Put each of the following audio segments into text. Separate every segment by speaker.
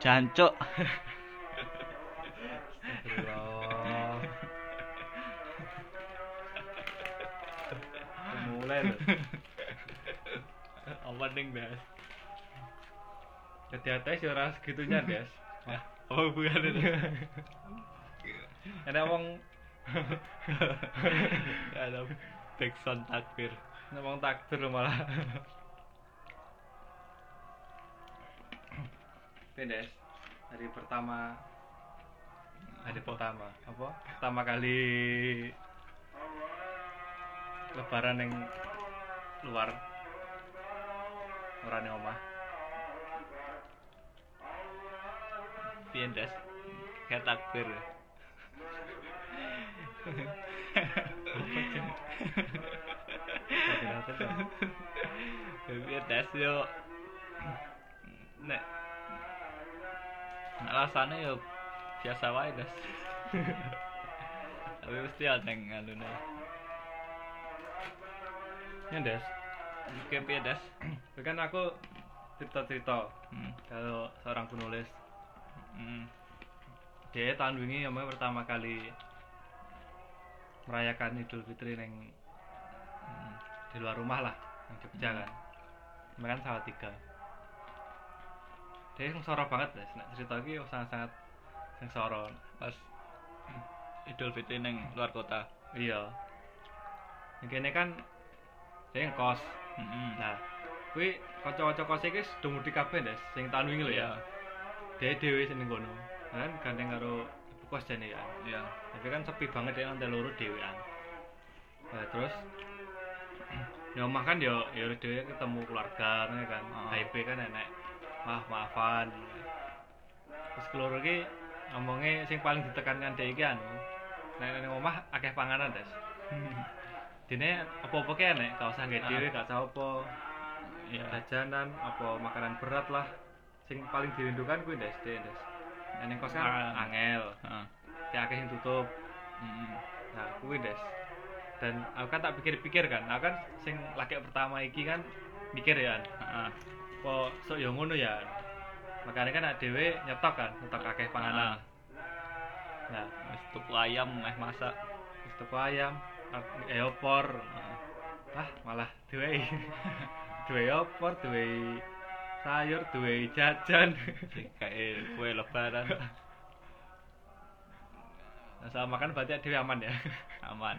Speaker 1: Jancuk.
Speaker 2: Mulai lho.
Speaker 1: Apa ning, Des?
Speaker 2: Hati-hati sih ora segitunya, Des.
Speaker 1: Oh, bukan itu.
Speaker 2: Ada wong
Speaker 1: Ada backsound takbir.
Speaker 2: ngomong takbir malah. Des. Hari pertama hari pertama apa? Pertama kali lebaran yang luar orang yang omah
Speaker 1: Piye, Des? Kayak takbir. Piye, Des yo. Nek alasannya yo biasa wae, Des. Tapi mesti ada yang ngalune.
Speaker 2: Ya, Des.
Speaker 1: Oke, piye, Des?
Speaker 2: Itu kan aku cerita-cerita
Speaker 1: Hmm.
Speaker 2: kalau seorang penulis
Speaker 1: Hmm.
Speaker 2: dia tahun ini yang pertama kali merayakan Idul Fitri neng
Speaker 1: Hmm.
Speaker 2: di luar rumah lah neng Jogja kan Kemarin salah tiga dia sengsara banget deh nek cerita ini sangat-sangat sengsara
Speaker 1: Pas Idul Fitri neng luar kota.
Speaker 2: iya. Yang ini kan dia ngekos.
Speaker 1: Hmm.
Speaker 2: nah kuwi kanca-kanca kos iki sudah mudik kabeh Des sing tahun wingi lho ya. Dia dhewe sing ning kono. Kan gandeng karo ibu kos jane ya
Speaker 1: Iya.
Speaker 2: tapi kan sepi banget ya nanti loro dhewean. Nah terus ya omah kan ya ya dhewe ketemu keluarga kan.
Speaker 1: Oh.
Speaker 2: HP kan enek maaf maafan terus keluar iki ngomongnya sing paling ditekankan dhek iki anu nek ning omah akeh panganan des dene apa-apa ki enek gak usah nggak dhewe gak usah apa
Speaker 1: Iya.
Speaker 2: jajanan apa makanan berat lah sing paling dirindukan kuwi des des des nek kos kan
Speaker 1: Panganan.
Speaker 2: angel
Speaker 1: Heeh.
Speaker 2: kayak akeh sing tutup
Speaker 1: Hmm.
Speaker 2: Nah, kuwi des. Dan aku kan tak pikir-pikir kan, aku kan sing laki pertama iki kan mikir ya,
Speaker 1: Heeh.
Speaker 2: Kok sok ya ngono ya. Makanya kan ada dhewe nyetok kan, nyetok akeh panganan. Nah,
Speaker 1: Wis tuku ayam eh masak.
Speaker 2: wis tuku ayam, eh opor. Ah, malah duwe. duwe opor, duwe sayur, duwe jajan.
Speaker 1: Kayak kue lebaran
Speaker 2: Nah, sama kan berarti dhewe aman ya.
Speaker 1: aman.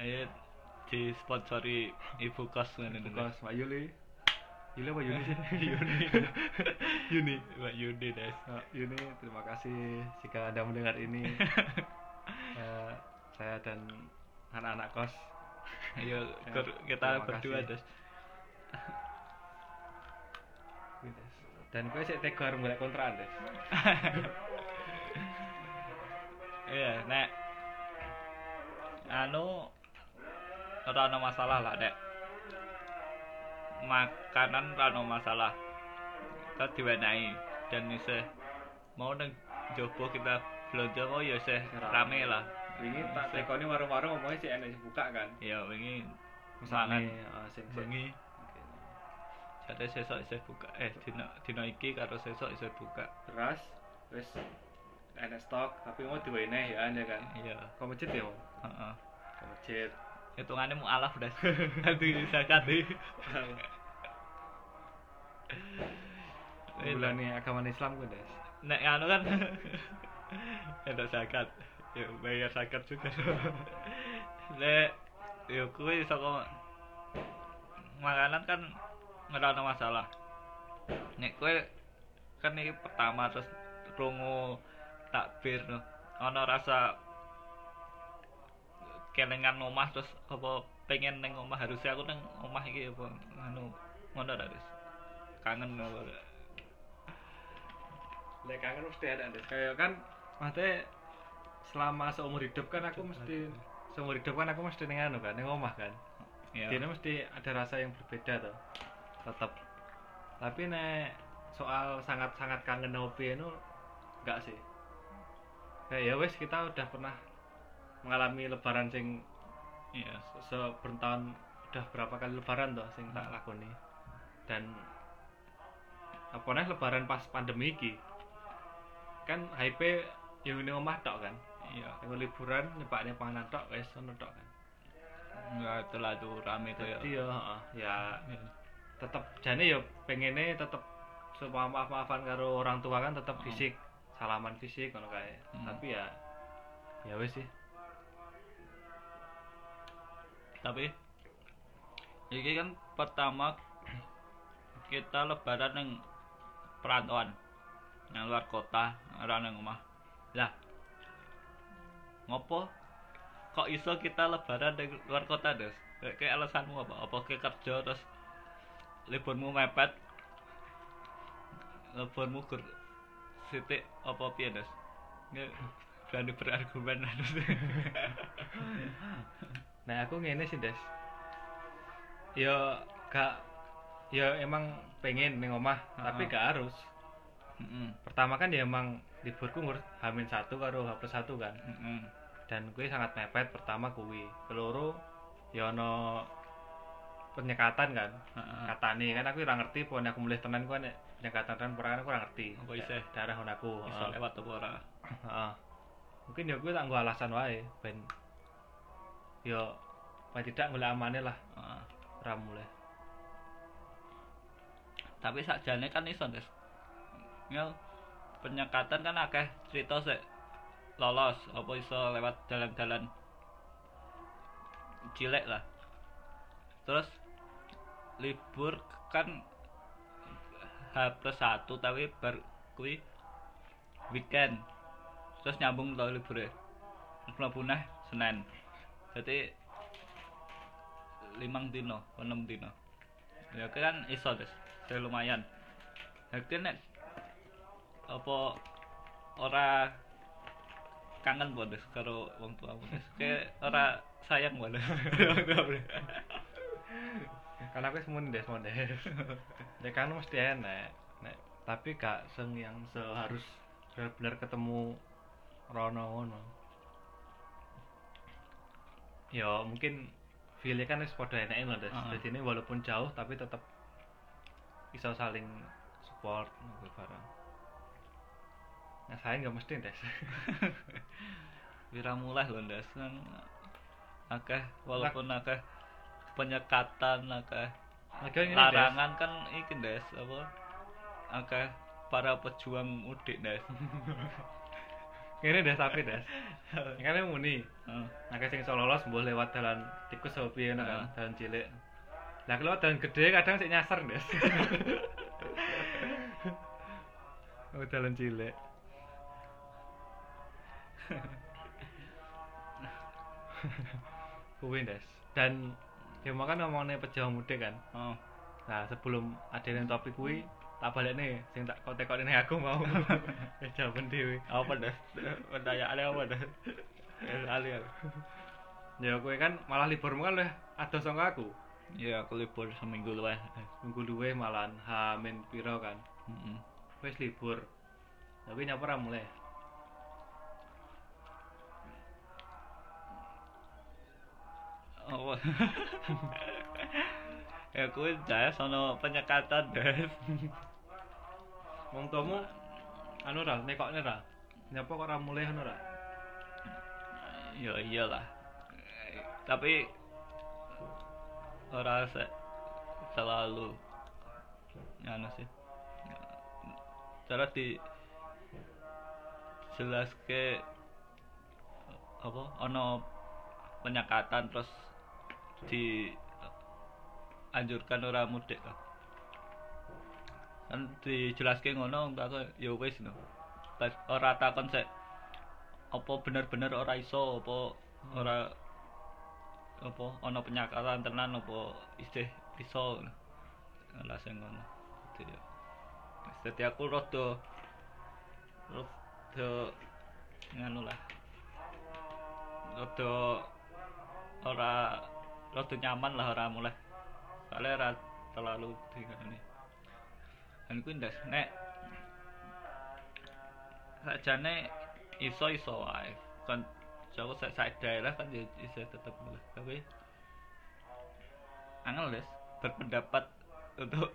Speaker 1: Ayo disponsori ibu kos ngene
Speaker 2: Bukos Mbak Yuli. Apa Yuni sih?
Speaker 1: Yuni.
Speaker 2: Yuni.
Speaker 1: Mbak Yuni des.
Speaker 2: Nah, Yuni, terima kasih jika Anda mendengar ini. Eh, saya dan anak-anak kos.
Speaker 1: Ayo
Speaker 2: Ya,
Speaker 1: ker- kita berdua des.
Speaker 2: Dan gue sih tega arep golek kontrakan, Des.
Speaker 1: Iya, nek anu ora ono masalah lah, Dek. Makanan ora ono masalah. Kita diwenehi dan isih mau nang jopo kita belanja mau ya isih rame lah.
Speaker 2: Wingi tak tekoni warung-warung ngomongnya sih enak buka kan.
Speaker 1: Ya wingi
Speaker 2: Mesane eh, sing sing-
Speaker 1: bengi
Speaker 2: Oke.
Speaker 1: jare sesuk isih buka. Eh dina dina iki karo sesuk isih buka.
Speaker 2: beras wis enak stok tapi mau diweneh ya anda kan.
Speaker 1: Iya,
Speaker 2: Kok masjid ya?
Speaker 1: Heeh.
Speaker 2: Ke masjid.
Speaker 1: Hitungannya mau alaf das. Nanti zakat deh.
Speaker 2: Bulan nih agama Islam gue, Des.
Speaker 1: nek anu kan ada zakat ya bayar zakat juga nek ya kuwi saka makanan kan ora ada masalah nek kowe kan ini pertama terus krungu takbir no. ana rasa kelengan omah terus apa pengen neng omah harusnya aku neng omah iki apa anu ngono ta Des? kangen apa
Speaker 2: Lek kangen mesti ada Des. Kayak kan maksudnya selama seumur hidup kan aku mesti seumur hidup kan aku mesti ning anu kan, ning omah kan.
Speaker 1: ya
Speaker 2: Dene mesti ada rasa yang berbeda tuh. Tetap. Tapi nek soal sangat-sangat kangen opi itu enggak sih. Kayak ya wes kita udah pernah mengalami lebaran sing
Speaker 1: iya.
Speaker 2: se- bertahun udah berapa kali lebaran tuh sing tak lakoni. Dan apa nih lebaran pas pandemi iki kan hype yo ning omah tok kan?
Speaker 1: Iya.
Speaker 2: Ning liburan nyepakne panganan tok wis ono tok kan?
Speaker 1: Nggak terlalu rame tuh ya.
Speaker 2: Jadi ya heeh, ya tetep jane ya pengene tetep semua maaf-maafan karo orang tua kan tetep
Speaker 1: Oh.
Speaker 2: fisik salaman fisik ngono kae.
Speaker 1: Hmm.
Speaker 2: tapi ya ya wis sih
Speaker 1: tapi ini kan pertama kita lebaran yang perantauan yang luar kota orang yang rumah. Lah ngopo? Kok iso kita lebaran di luar kota des? Kayak alasanmu apa? Apa ke kerja terus liburmu mepet? Liburmu gur sitik apa piye des? Berani berargumen
Speaker 2: nah aku ngene sih des ya gak ya emang pengen ning omah tapi
Speaker 1: Heeh.
Speaker 2: gak harus
Speaker 1: Mm-mm.
Speaker 2: pertama kan ya emang liburku ngurus hamin satu karo H plus satu kan
Speaker 1: Mm-mm.
Speaker 2: dan gue sangat mepet pertama kuwi keloro ya ono penyekatan kan
Speaker 1: Heeh.
Speaker 2: katane kan aku ora ngerti pokoknya aku mulai tenan ku nek penyekatan kan ora aku ora ngerti
Speaker 1: Apa isih?
Speaker 2: daerah aku
Speaker 1: iso lewat apa ora
Speaker 2: heeh mungkin ya gue tak alasan wae ben yo paling tidak golek amane lah ora mulai.
Speaker 1: Tapi sakjane kan iso Des. Ya penyekatan kan akeh cerita sik lolos apa iso lewat jalan-jalan cilik lah. Terus libur kan H plus satu tapi bar weekend. Terus nyambung tau libur ya punah Senin jadi limang dino enam dino. Ya kan? Iso des. Saya lumayan. Jadi nek apa ora kangen bodes karo wong tua bodes kayak ora sayang bodes
Speaker 2: karena aku semuanya des des ya kan mesti enak. Nek tapi gak seng yang seharus benar-benar ketemu Rono ngono ya mungkin feelnya kan wis padha enake lho des. Jadi ini walaupun jauh tapi tetap bisa saling support ngono barang nah saya nggak mesti des.
Speaker 1: Wira mulai lho Ndas kan. Akeh walaupun akeh penyekatan akeh
Speaker 2: Des.
Speaker 1: larangan kan iki Ndas apa? Akeh para pejuang mudik Ndas
Speaker 2: Ini des tapi. Ini kan muni.
Speaker 1: Heeh.
Speaker 2: Nah, sing iso lolos mbuh lewat dalan tikus apa piye kan, dalan cilik. Lah kalau dalan gede kadang sik nyasar, Des. oh, dalan cilik. Kuwi, Des. Dan ya makan ngomongnya pejuang mudik kan.
Speaker 1: Oh.
Speaker 2: Nah, sebelum ada yang topik kuwi, tak balik nih, sing tak kau tekok ini aku mau. Wis jawaban dhewe.
Speaker 1: apa Ndas pertanyaannya apa Ndas Ali aku.
Speaker 2: Ya kowe kan malah liburmu kan luwih adoh saka aku.
Speaker 1: ya aku libur seminggu luwih
Speaker 2: Minggu luwih malahan hamin piro kan. Wis libur. Tapi nyapa ora mulai.
Speaker 1: apa ya kuwi jaya sono penyekatan Ndas
Speaker 2: Wong tuamu anu ra nekokne ra. Nyapa kok ora mulai ngono ra?
Speaker 1: ya iyalah tapi ora se selalu anu sih cara di jelas ke apa ono penyekatan terus di anjurkan ora mudik kan kan dijelaske ngono aku ya wis no ora takon sik apa bener-bener ora iso apa ora apa ana penyakatan tenan apa isih iso. Sing ngono. Jadi ya. Jadi aku rada rada nganu lah. Rada ora rada nyaman lah ora mulai soalnya ora terlalu di ini dan kuwi ndas nek sakjane iso iso wae. Kan jauh sak sak daerah kan ya iso tetep mulai. Tapi angel des berpendapat untuk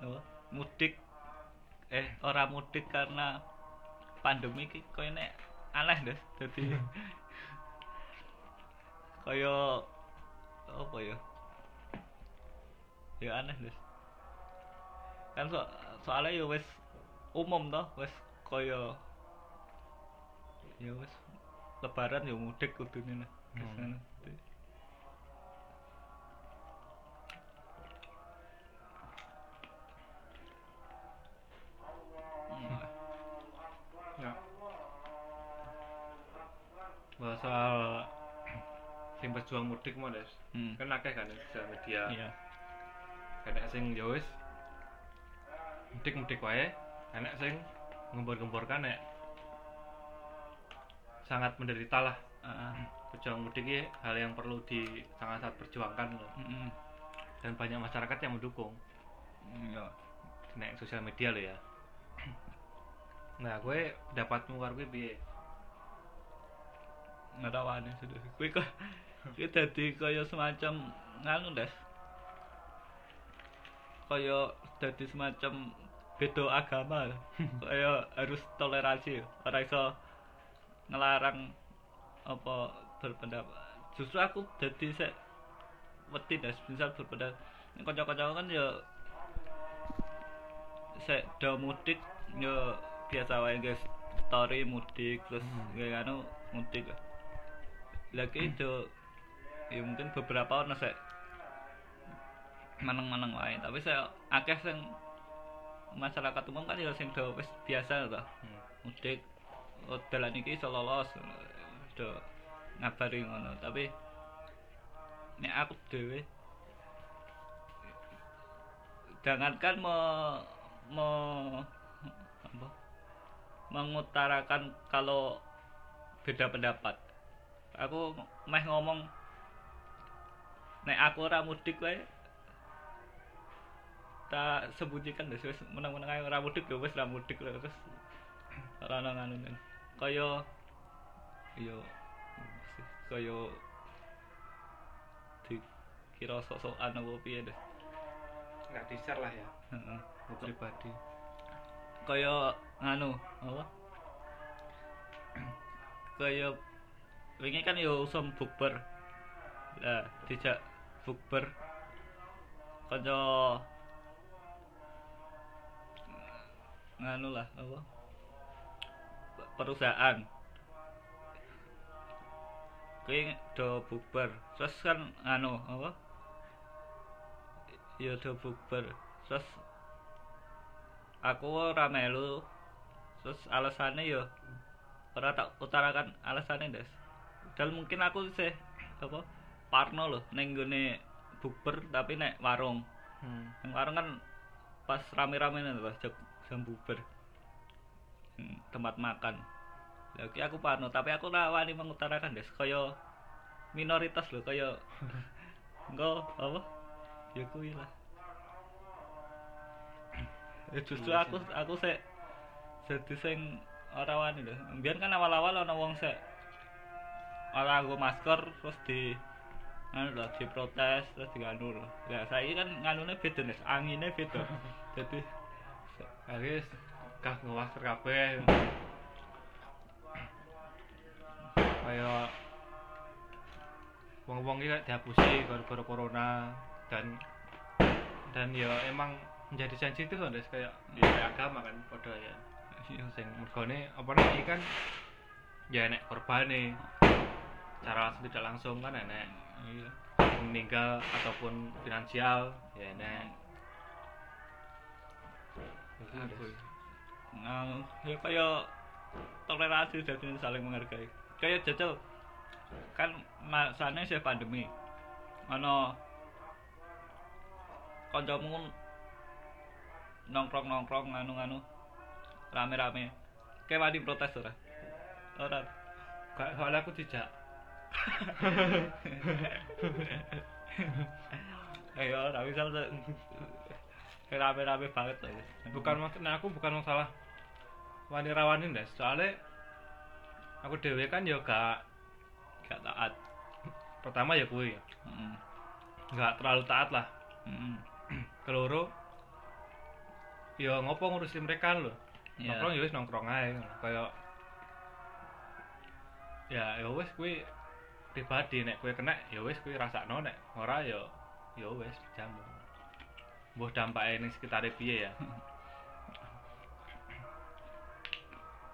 Speaker 1: apa, mudik. Eh ora mudik karena pandemi iki koyo nek aneh Des dadi koyo apa ya? Ya aneh Des kan so, soalnya ya wis umum toh wis koyo ya wis lebaran ya mudik kudune lah
Speaker 2: Hmm.
Speaker 1: Hmm.
Speaker 2: Ya. Sing pejuang mudik mau Des.
Speaker 1: Hmm.
Speaker 2: Kan akeh kan sosial media.
Speaker 1: Iya.
Speaker 2: Enek sing ya wis mudik-mudik wae, enek sing ngembor-gemborkan nek sangat menderita lah.
Speaker 1: Heeh.
Speaker 2: Pejuang mudik ini hal yang perlu di sangat-sangat perjuangkan loh.
Speaker 1: Heeh.
Speaker 2: dan banyak masyarakat yang mendukung
Speaker 1: Iya.
Speaker 2: nek sosial media lo ya. Nah, gue pendapatmu karo gue piye?
Speaker 1: ngerawane sudah kuwi kok kuwi dadi kaya semacam nganu Des kaya dadi semacam beda agama kaya harus toleransi ora iso ngelarang apa berpendapat. Justru aku dadi sek wedi Des misal berpendapat. Nek kanca-kanca kan ya sek do mudik ya biasa wae guys story mudik terus
Speaker 2: Hmm.
Speaker 1: kayak anu mudik. Lagi itu ya mungkin beberapa orang sek maneng-maneng wae. Tapi saya akeh sing masyarakat umum kan ya sing do wis biasa to.
Speaker 2: Hmm.
Speaker 1: mudik oh, dalan iki iso lolos do ngabari ngono. Tapi nek aku dhewe jangankan me, me apa? Mengutarakan kalau beda pendapat. Aku meh ngomong nek aku ora mudik wae tak sembunyikan wis wis menang-menang ae ora mudik ya wis ora mudik terus ora ana nganu kaya yo kaya di kira sok-sokan apa piye deh
Speaker 2: Nggak di-share lah ya,
Speaker 1: heeh.
Speaker 2: Pribadi.
Speaker 1: kaya nganu apa? Kaya wingi kan yo usum bukber. Lah dijak bukber. Kanca nganu lah apa? Perusahaan. Kuwi do bukber. Terus kan anu apa? Ya do bukber. Terus aku ora melu. Terus alasannya ya ora tak utarakan alasannya des. Dan mungkin aku sih apa parno loh neng gone bukber tapi nek warung.
Speaker 2: Hmm.
Speaker 1: Neng warung kan pas rame-rame nih pas jam, buber Hmm, tempat makan. Lagi aku parno tapi aku ora wani mengutarakan des kaya minoritas loh kaya engko apa? Ya kuwi lah. Ya justru
Speaker 2: Iya
Speaker 1: aku aku sek jadi sing ora wani lho. Biar kan awal-awal ana wong sek ora nggo masker terus di anu lho diprotes terus diganu lho. Ya saiki kan nganune beda nes angine beda. Jadi
Speaker 2: Aris kah ngewaster kabeh. Kayak wong-wong iki dihapusi gara-gara corona dan dan ya emang menjadi sensitif kan kayak ya, kayak agama kan padha ya.
Speaker 1: iya
Speaker 2: Sing mergone apa nek kan ya enek korbane. Cara langsung tidak langsung kan enek
Speaker 1: iya
Speaker 2: meninggal ataupun finansial ya enek.
Speaker 1: Aku nah, ya kaya toleransi jadi saling menghargai. Kayak jajal kan masanya sih pandemi. Ana kancamu nongkrong nongkrong nganu nganu rame rame kayak wani protes ora? Ora.
Speaker 2: Gak soalnya aku dijak.
Speaker 1: ayo ora bisa rame rame banget lah
Speaker 2: bukan maksudnya aku bukan masalah wani rawani ndas soalnya aku dewe kan ya gak
Speaker 1: gak taat.
Speaker 2: Pertama ya kuwi ya.
Speaker 1: Mm,
Speaker 2: gak terlalu taat lah.
Speaker 1: Mm,
Speaker 2: keloro ya ngopo ngurusin mereka lho.
Speaker 1: Iya.
Speaker 2: nongkrong ya wis nongkrong ae. Kaya ya ya wis kuwi pribadi nek kowe kena ya wis kuwi rasakno nek ora ya ya wis jamu mbuh dampake ning sekitare piye ya.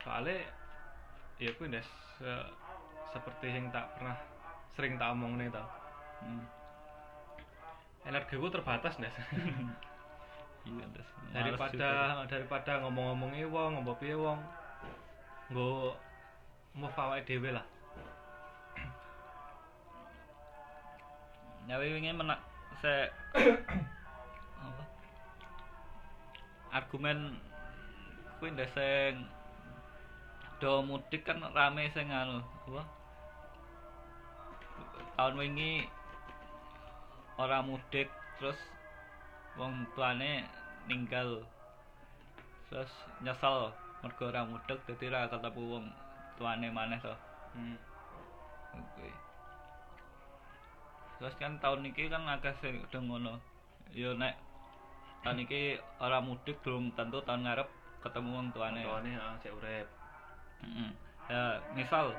Speaker 2: Soalnya ya kuwi ndes se- seperti yang tak pernah sering tak omong nih tau
Speaker 1: Hmm.
Speaker 2: energiku terbatas ndes
Speaker 1: Iya, terus
Speaker 2: daripada daripada ngomong-ngomongi wong ngomong piye wong nggo move awake dhewe lah.
Speaker 1: Ya wingi menak se apa? Argumen kuwi ndek sing do mudik kan rame sing anu apa? Tahun wingi ora mudik terus wong tuane ninggal terus nyesel mergo ora mudik dadi ora ketemu wong tuane maneh to.
Speaker 2: hmm.
Speaker 1: Oke. Terus kan tahun ini kan agak sing udah ngono. Yo nek tahun ini orang mudik belum tentu tahun ngarep ketemu wong tuane.
Speaker 2: tuane heeh cek urip
Speaker 1: Heeh. Ya, misal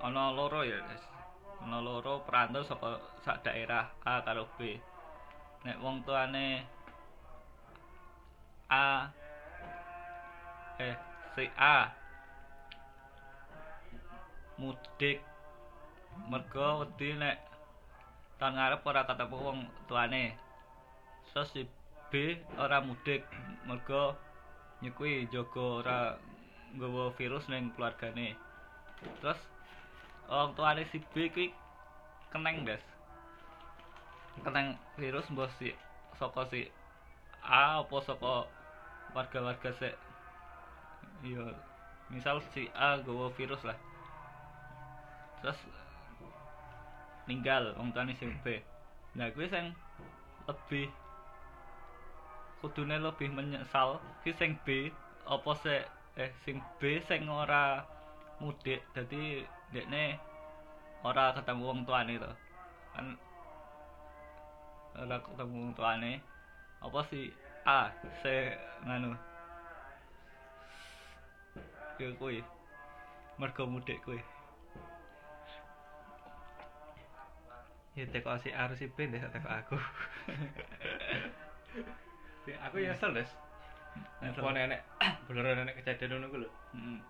Speaker 1: ana loro ya. Ana loro perantau saka sak daerah A karo B. Nek wong tuane A eh si A mudik mergo wedi nek tahun ngarep ora ketemu wong tuane. Terus si B ora mudik mergo nyukui jaga ora nggawa virus ning keluargane. Terus wong tuane si B kuwi keneng, Des. Keneng virus mbok si saka si A apa saka warga-warga sik Iya, misal si A nggawa virus lah. Terus ninggal wong tuane sing B. Nah, kuwi sing lebih kudune lebih menyesal ki sing B apa sik eh sing B sing ora mudik dadi dekne ora ketemu wong tuane to. Kan ora ketemu wong tuane apa si A se nganu ya kuwi mergo mudik kuwi.
Speaker 2: Ya teko si A si B teko aku aku ya nyesel des. Apa nenek. Beneran nenek kejadian ngono ku lho.
Speaker 1: Hmm.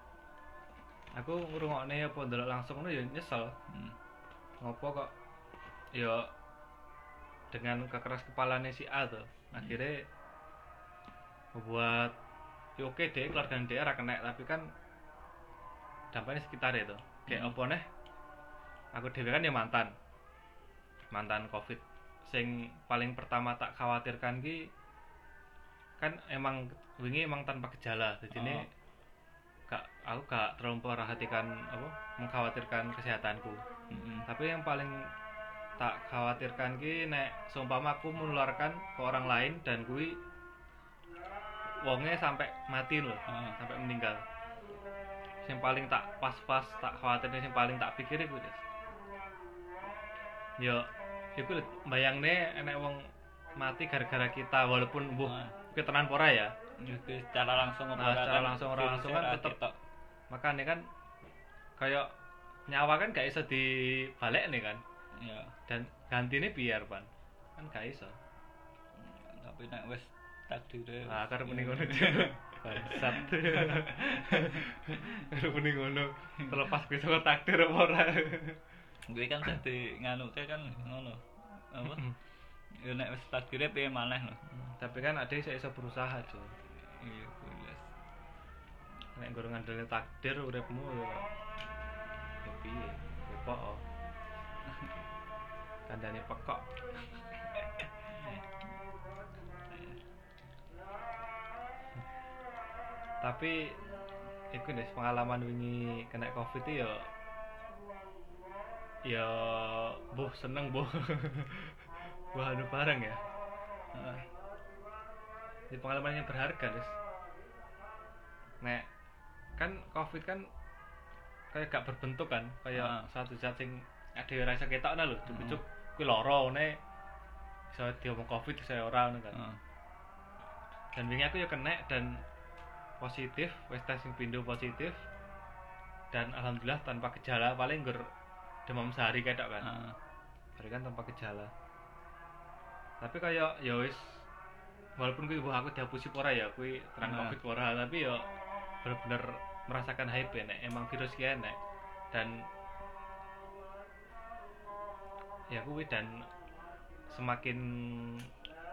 Speaker 2: aku ngrungokne apa ndelok langsung ngono ya nyesel.
Speaker 1: Hmm.
Speaker 2: ngopo kok? Ya dengan kekeras kepalanya si A tuh akhirnya membuat ya oke deh keluarga dia ora kena tapi kan dampaknya sekitar itu. Kayak
Speaker 1: Hmm.
Speaker 2: apa nih aku dewe kan ya mantan. Mantan covid. Sing paling pertama tak khawatirkan ki kan emang wingi emang tanpa gejala jadi ini
Speaker 1: Oh.
Speaker 2: gak aku gak terlalu memperhatikan apa mengkhawatirkan kesehatanku
Speaker 1: Hmm.
Speaker 2: tapi yang paling tak khawatirkan ki nek seumpama aku menularkan ke orang lain dan kui wongnya sampai mati loh sampai meninggal yang paling tak pas-pas tak khawatirnya yang paling tak pikir itu des yo iku lho, bayangne enek wong mati gara-gara kita walaupun mbuh
Speaker 1: Ah.
Speaker 2: Ketenan pora ya?
Speaker 1: Secara langsung
Speaker 2: Nah, secara langsung ora langsung kan
Speaker 1: ketok.
Speaker 2: makanya kan kayak nyawa kan gak iso dibalik nih kan?
Speaker 1: Ya
Speaker 2: dan gantinya biar pan. Kan gak iso.
Speaker 1: Tapi nek wis takdire
Speaker 2: ah karena
Speaker 1: ya.
Speaker 2: mending ngono. Bangsat. Karena mending ngono. Terlepas bisa kok takdir apa ora.
Speaker 1: Gue kan dadi nganuke kan ngono. Apa ya nek wis takdire piye maneh lho.
Speaker 2: Tapi kan ada yang iso berusaha cuy
Speaker 1: iya jelas
Speaker 2: nek gue ngandelin takdir uripmu ya ya piye? Ya pokok kandane pekok. Tapi iku deh pengalaman wingi kena covid itu ya ya boh seneng boh boh anu bareng ya? Heeh. Ini pengalaman yang berharga des. Nek kan covid kan kayak gak berbentuk kan? Kayak
Speaker 1: Ah.
Speaker 2: satu zat sing ada rasa ketok nah lho cukup kuwi loro ne iso diomong covid saya ora ngono kan?
Speaker 1: Heeh.
Speaker 2: dan wingi aku ya kena dan positif wis tes sing pindho positif. Dan alhamdulillah tanpa gejala paling gur demam sehari ketok kan?
Speaker 1: Heeh.
Speaker 2: Hari kan tanpa gejala tapi kayak ya wis walaupun wah aku dihapusi ora ya kuwi terang
Speaker 1: Nah.
Speaker 2: covid ora tapi ya bener-bener merasakan hype nek emang virus ki enek dan ya kuwi dan semakin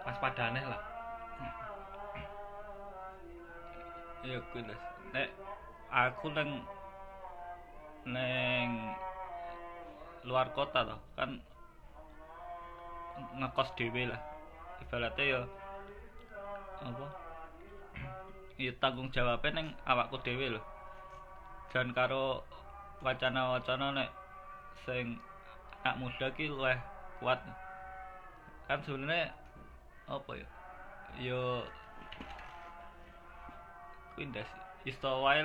Speaker 2: waspada aneh lah
Speaker 1: Iya kuwi Des. Nek aku neng neng luar kota toh kan ngekos dhewe lah. Ibaratnya ya apa? Ya tanggung jawabnya neng awakku dhewe lho. Dan karo wacana-wacana nek sing anak muda ki luwih kuat. Kan sebenarnya apa ya? Yo kuwi ndas isto wae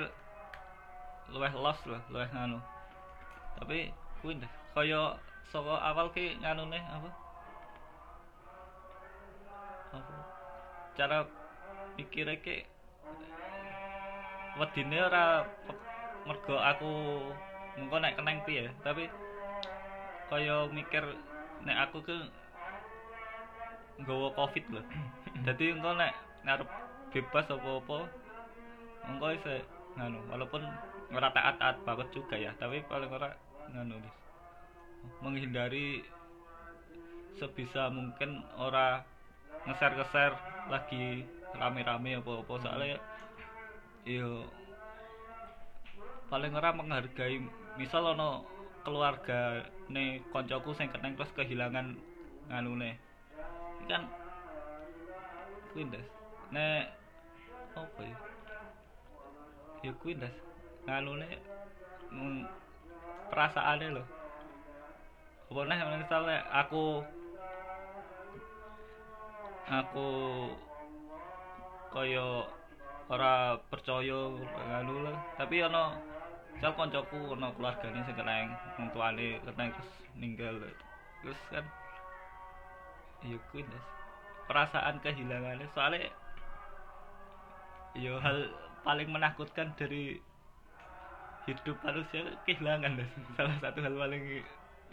Speaker 1: luwih los lho, luwih nganu. Tapi kuwi ndas kaya saka awal ki nganune? Apa? Cara mikire ki wedine ora mergo aku mengko nek keneng piye, tapi kaya mikir nek aku ke nggawa covid lho. Dadi engko nek ngarep bebas apa-apa engko iso nganu walaupun ora taat-taat banget juga ya tapi paling ora nganu Dis. menghindari sebisa mungkin ora ngeser-ngeser lagi rame-rame apa-apa. Soalnya yo paling ora menghargai misal ono keluarga nih koncoku sing keneng terus kehilangan nganune. Kan kuwi Des. nek apa ya? Ya kuwi ndas? Nganune mm, perasaane lho. Apa nih misalnya aku aku kaya ora percaya nganu lah. Tapi ana misal koncoku ana keluargane sing keneng wong tuane keneng terus ninggal terus kan ya kuwi perasaan kehilangannya soalnya ya hal paling menakutkan dari hidup manusia kehilangan Des. salah satu hal paling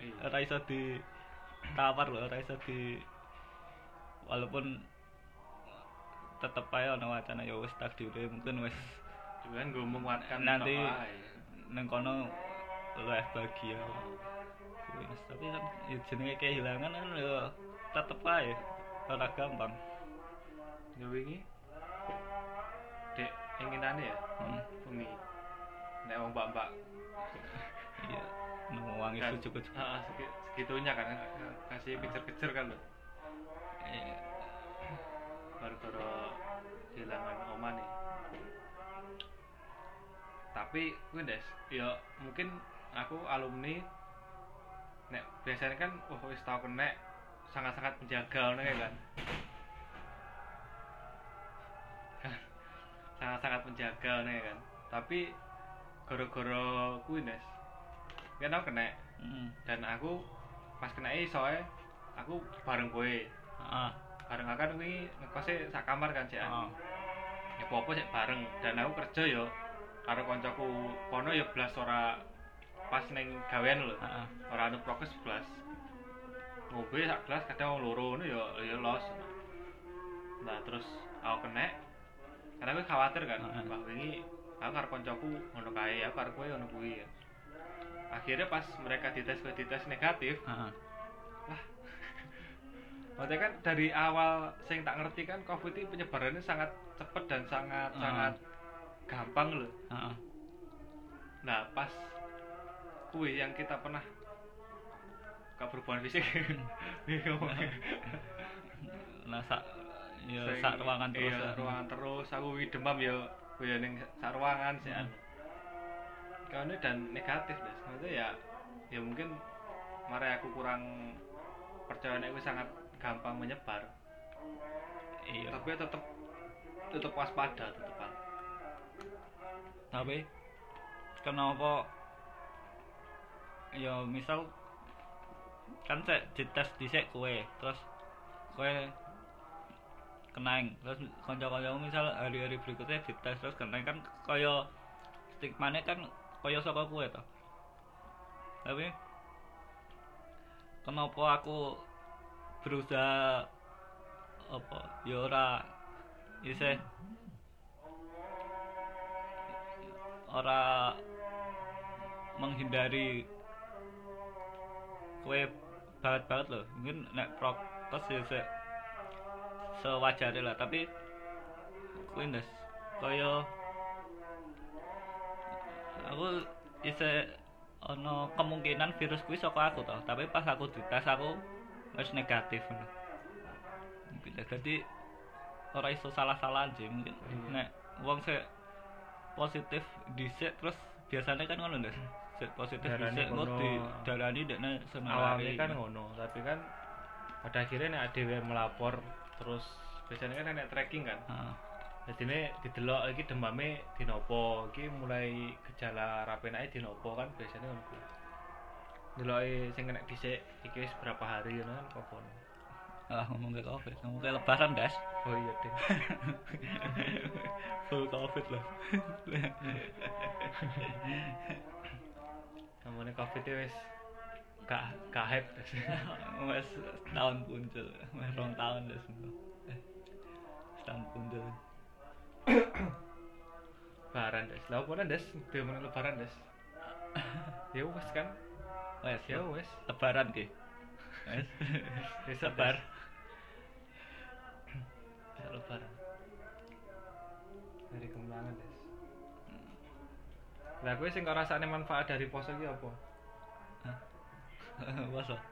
Speaker 2: iya.
Speaker 1: ora iso ditawar loh ora iso di walaupun tetep ae ana wacana ya wis takdire mungkin wis
Speaker 2: kan gue menguatkan
Speaker 1: Nanti- nang kono luwih bahagia. Des. tapi kan ya jenenge kehilangan kan ya tetep ae ora gampang.
Speaker 2: Ya wingi. Dek inginane ya?
Speaker 1: Hmm.
Speaker 2: bengi nek wong mbak-mbak.
Speaker 1: Iya nemu wangi
Speaker 2: kan. segi- segitunya kan kasih kejar-kejar kan lo
Speaker 1: Iya.
Speaker 2: gara-gara kehilangan oma nih tapi gue des ya mungkin aku alumni nek biasanya kan wah wis tau kena sangat-sangat menjaga nih kan sangat-sangat menjaga nih kan tapi gara-gara kuwi des kan aku kena
Speaker 1: Mm.
Speaker 2: dan aku pas kena soalnya aku bareng kowe
Speaker 1: Ah,
Speaker 2: bareng akan kuwi ngekose sak kamar kan sih
Speaker 1: ah.
Speaker 2: ya apa sih bareng dan aku kerja yo karo koncoku kono ya belas ora pas neng gawean lho
Speaker 1: Ah, ah.
Speaker 2: ora anu prokes belas ngobe sak gelas kadang wong loro ngono ya ya los nah terus aku kena karena aku khawatir kan
Speaker 1: Ah, ah.
Speaker 2: wah wingi aku karo koncoku ngono kae aku karo kowe ngono kuwi ya akhirnya pas mereka dites kowe dites negatif
Speaker 1: ah.
Speaker 2: Maksudnya kan dari awal saya tak ngerti kan COVID ini penyebarannya sangat cepat dan sangat
Speaker 1: Ah.
Speaker 2: sangat gampang loh.
Speaker 1: Ah, ah.
Speaker 2: Nah pas kue yang kita pernah gak berhubungan fisik.
Speaker 1: Nah, sak ya sak ruangan terus.
Speaker 2: iya,
Speaker 1: ya.
Speaker 2: ruangan terus. Aku demam ya, gue ya ning sak ruangan sih.
Speaker 1: Hmm.
Speaker 2: Kau ini dan negatif deh. Maksudnya ya, ya mungkin mari aku kurang percaya nek sangat gampang menyebar.
Speaker 1: Iya.
Speaker 2: Tapi tetap tetap waspada tetepan.
Speaker 1: Tapi kenapa ya misal kan sek dites dhisik kowe terus kowe kenang terus kanca-kancamu misal hari-hari berikutnya dites terus kenang kan kaya stigmane kan kaya saka kowe to tapi kenapa aku berusaha apa ya ora isih ora menghindari kue banget banget loh mungkin nek prokes ya se sewajarnya lah. Tapi kue ndas kaya aku ise ono kemungkinan virus kuwi saka aku toh. Tapi pas aku dites aku wis negatif ngono mungkin jadi ora iso salah-salahan sih mungkin. Nek wong sik positif dhisik terus biasanya kan ngono ndas sik positif dhisik
Speaker 2: kono.
Speaker 1: di darani dekne
Speaker 2: awalnya kan ngono tapi kan pada akhirnya nek ada melapor terus biasanya kan nek tracking kan.
Speaker 1: Heeh.
Speaker 2: jadi ini didelok iki demame dinopo iki mulai gejala rapen ae dinopo kan biasanya kan deloke sing kena dhisik iki wis berapa hari ngono kan apa
Speaker 1: ah ngomong ke covid ngomong ke lebaran das
Speaker 2: oh iya deh
Speaker 1: full covid loh.
Speaker 2: Namanya covid itu wis gak gak hype.
Speaker 1: Wes tahun punjul wes rong tahun das eh setahun punjul
Speaker 2: lebaran des. Lah des? Dia mana lebaran des? Ya wes kan
Speaker 1: wes
Speaker 2: ya wes.
Speaker 1: Lebaran ki. Wes. Lebar
Speaker 2: bisa lebaran. Dari kemenangan des lah gue sing rasane manfaat dari poso iki apa?
Speaker 1: Masa?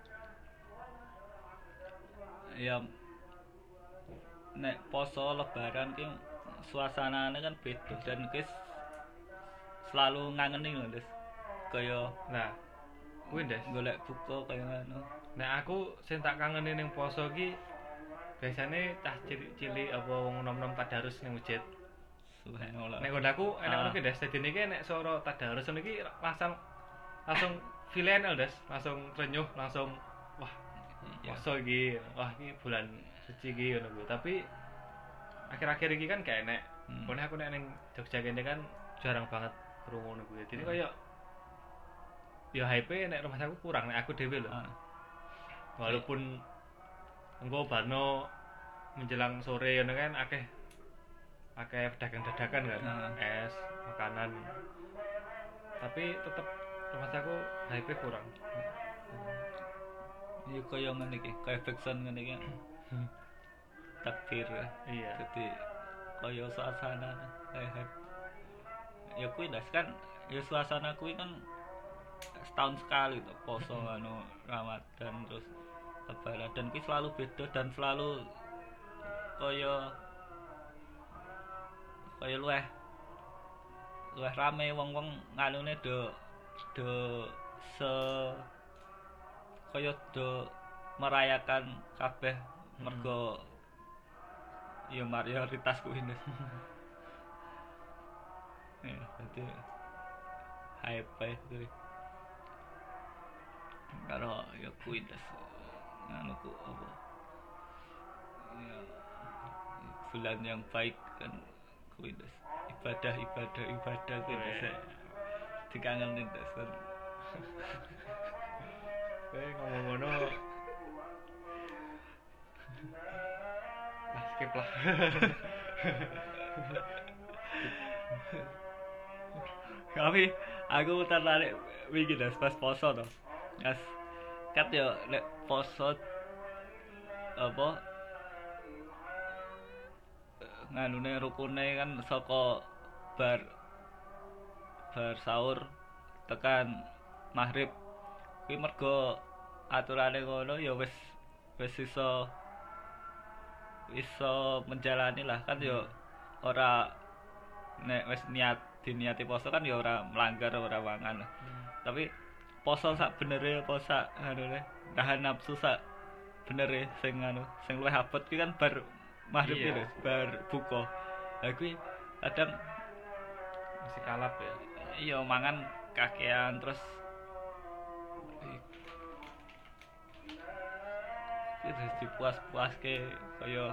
Speaker 1: Ya nek poso lebaran ki suasananya kan beda dan guys selalu ngangeni lho, Des. Kaya
Speaker 2: nah kuwi des
Speaker 1: golek buka kaya ngono.
Speaker 2: Nek aku sing tak kangenin ning poso iki biasane cah cilik-cilik apa wong nom-nom tadarus ning masjid.
Speaker 1: Subhanallah.
Speaker 2: Nek kondaku enek
Speaker 1: Ah.
Speaker 2: ngono ki Des. Dadi niki nek suara tadarus ngono iki langsung langsung filenel Des, langsung renyuh, langsung wah
Speaker 1: Iya.
Speaker 2: poso iki. Wah iki bulan suci iki ngono kuwi. Tapi akhir-akhir iki kan gak enek.
Speaker 1: Hmm.
Speaker 2: Aku nek ning Jogja kene kan jarang banget krungu ngono kuwi. Jadi kaya ya hype nek rumah aku kurang nek aku dhewe lho.
Speaker 1: Ah.
Speaker 2: walaupun engko barno menjelang sore ngono kan akeh akeh dagang-dadakan kan
Speaker 1: Heeh.
Speaker 2: es makanan tapi tetep rumah aku hype kurang
Speaker 1: Iya kaya ngene iki, kaya fiction ngene iki. Takbir.
Speaker 2: iya
Speaker 1: Jadi kaya suasana kayak ya kuwi das kan ya suasana kuwi kan setahun sekali tuh poso anu Ramadan terus lebaran. Dan kuwi selalu beda dan selalu kaya kaya luweh luweh rame. Wong-wong nganune do do se kaya do merayakan kabeh mergo ya mayoritas kuwi ya jadi hype ae kuwi karo ya kuwi Nes. anu ku apa ya bulan yang baik kan kuwi Nes. ibadah ibadah ibadah kuwi Nes.
Speaker 2: Weh.
Speaker 1: dikangenin Nes kan
Speaker 2: eh ngomong ngono ah skip lah
Speaker 1: Kami aku tertarik wingi das pas poso to. As kat yo nek poso apa? Nganune rukune kan saka bar bar sahur tekan maghrib. Kuwi mergo aturane ngono ya wis wis iso iso menjalani lah. Kan yo ora nek wis niat diniati poso kan ya ora melanggar ora mangan tapi poso sak benere apa sak anu tahan nafsu sak benere sing anu sing luwih abot kan bar maghrib
Speaker 2: Iya.
Speaker 1: lho, bar buka lah kuwi kadang
Speaker 2: masih kalap ya
Speaker 1: iya mangan kakean terus itu dipuas-puas ke kaya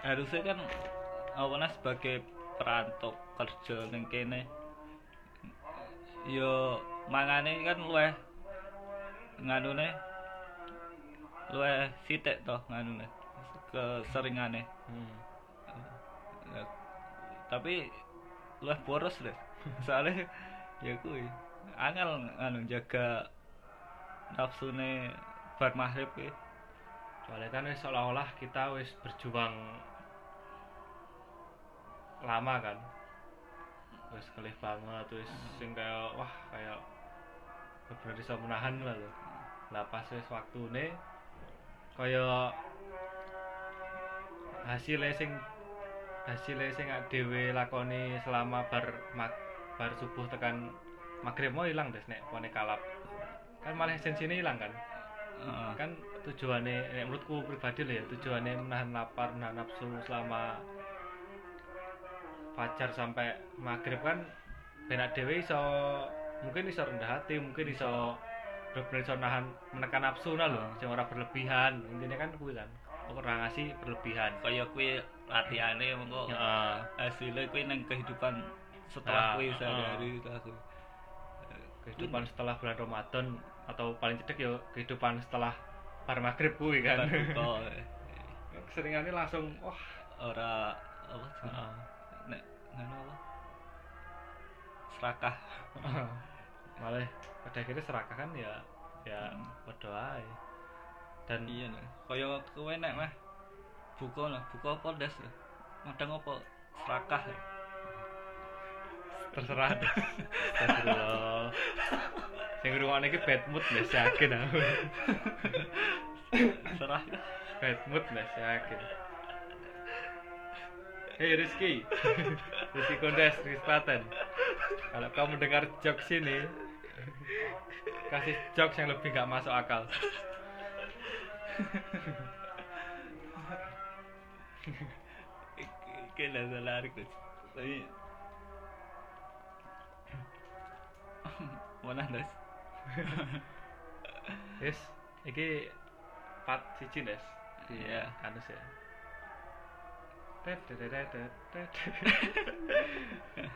Speaker 1: harusnya kan awalnya sebagai perantau kerja ning kene yo mangane kan luweh nganune luweh sithik toh nganune keseringane
Speaker 2: hmm.
Speaker 1: Ya, tapi luwih boros deh. Soalnya ya kuwi angel anu jaga nafsune bar maghrib kuwi.
Speaker 2: Soalnya kan wis seolah-olah kita wis berjuang lama kan. Wis kelih banget wis sing kayak wah kayak bener bisa menahan lah lho. Lah pas wis waktune kaya hasilnya sing hasilnya sing awake dhewe lakoni selama bar mag, bar subuh tekan maghrib mau hilang des nek pone kalap. Kan malah esensine hilang kan?
Speaker 1: Heeh.
Speaker 2: kan tujuannya nek menurutku pribadi lah ya tujuannya menahan lapar menahan nafsu selama fajar sampai maghrib kan benak dewe iso mungkin iso rendah hati mungkin iso bener iso nahan menekan nafsu nah lho sing ora berlebihan. Intinya kan kuwi kan ora ngasih berlebihan.
Speaker 1: Kaya kuwi latihane mengko
Speaker 2: Heeh.
Speaker 1: hasilnya kuwi nang kehidupan
Speaker 2: Ah,
Speaker 1: setelah kuwi sehari-hari setelah kuwi.
Speaker 2: Kehidupan setelah bulan Ramadan atau paling cedek ya kehidupan setelah bar maghrib kuwi kan.
Speaker 1: Buka,
Speaker 2: keseringannya langsung wah.
Speaker 1: Ora apa nek ngono apa? Serakah
Speaker 2: malah pada akhirnya serakah kan ya ya berdoa dan
Speaker 1: iya nih kaya kowe nek mah. Buka lah buka apa das madang apa serakah ya?
Speaker 2: terserah. Astagfirullah. Sing ngrungokne iki bad mood wis yakin aku.
Speaker 1: Serah
Speaker 2: bad mood wis yakin. Hei Rizky. Rizky Kondes, Rizky Klaten. Kalau kau mendengar jokes ini Kasih jokes yang lebih gak masuk akal.
Speaker 1: Kena salah aku tapi mana das
Speaker 2: Yes, iki part siji Des.
Speaker 1: Iya.
Speaker 2: Kanus ya